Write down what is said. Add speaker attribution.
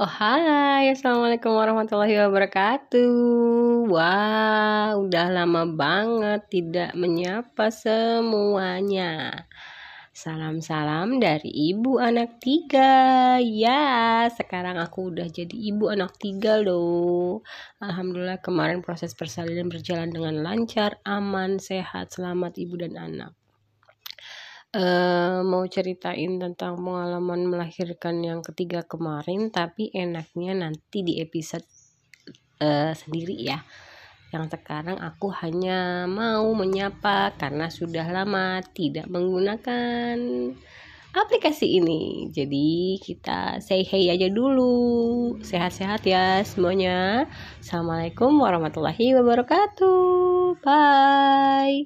Speaker 1: Oh hai, Assalamualaikum warahmatullahi wabarakatuh. Wah, udah lama banget tidak menyapa semuanya. Salam-salam dari ibu anak tiga. Ya, sekarang aku udah jadi ibu anak tiga loh. Alhamdulillah kemarin proses persalinan berjalan dengan lancar, aman, sehat, selamat ibu dan anak uh, mau ceritain tentang pengalaman melahirkan yang ketiga kemarin tapi enaknya nanti di episode uh, sendiri ya. Yang sekarang aku hanya mau menyapa karena sudah lama tidak menggunakan aplikasi ini. Jadi kita say hey aja dulu. Sehat-sehat ya semuanya. Assalamualaikum warahmatullahi wabarakatuh. Bye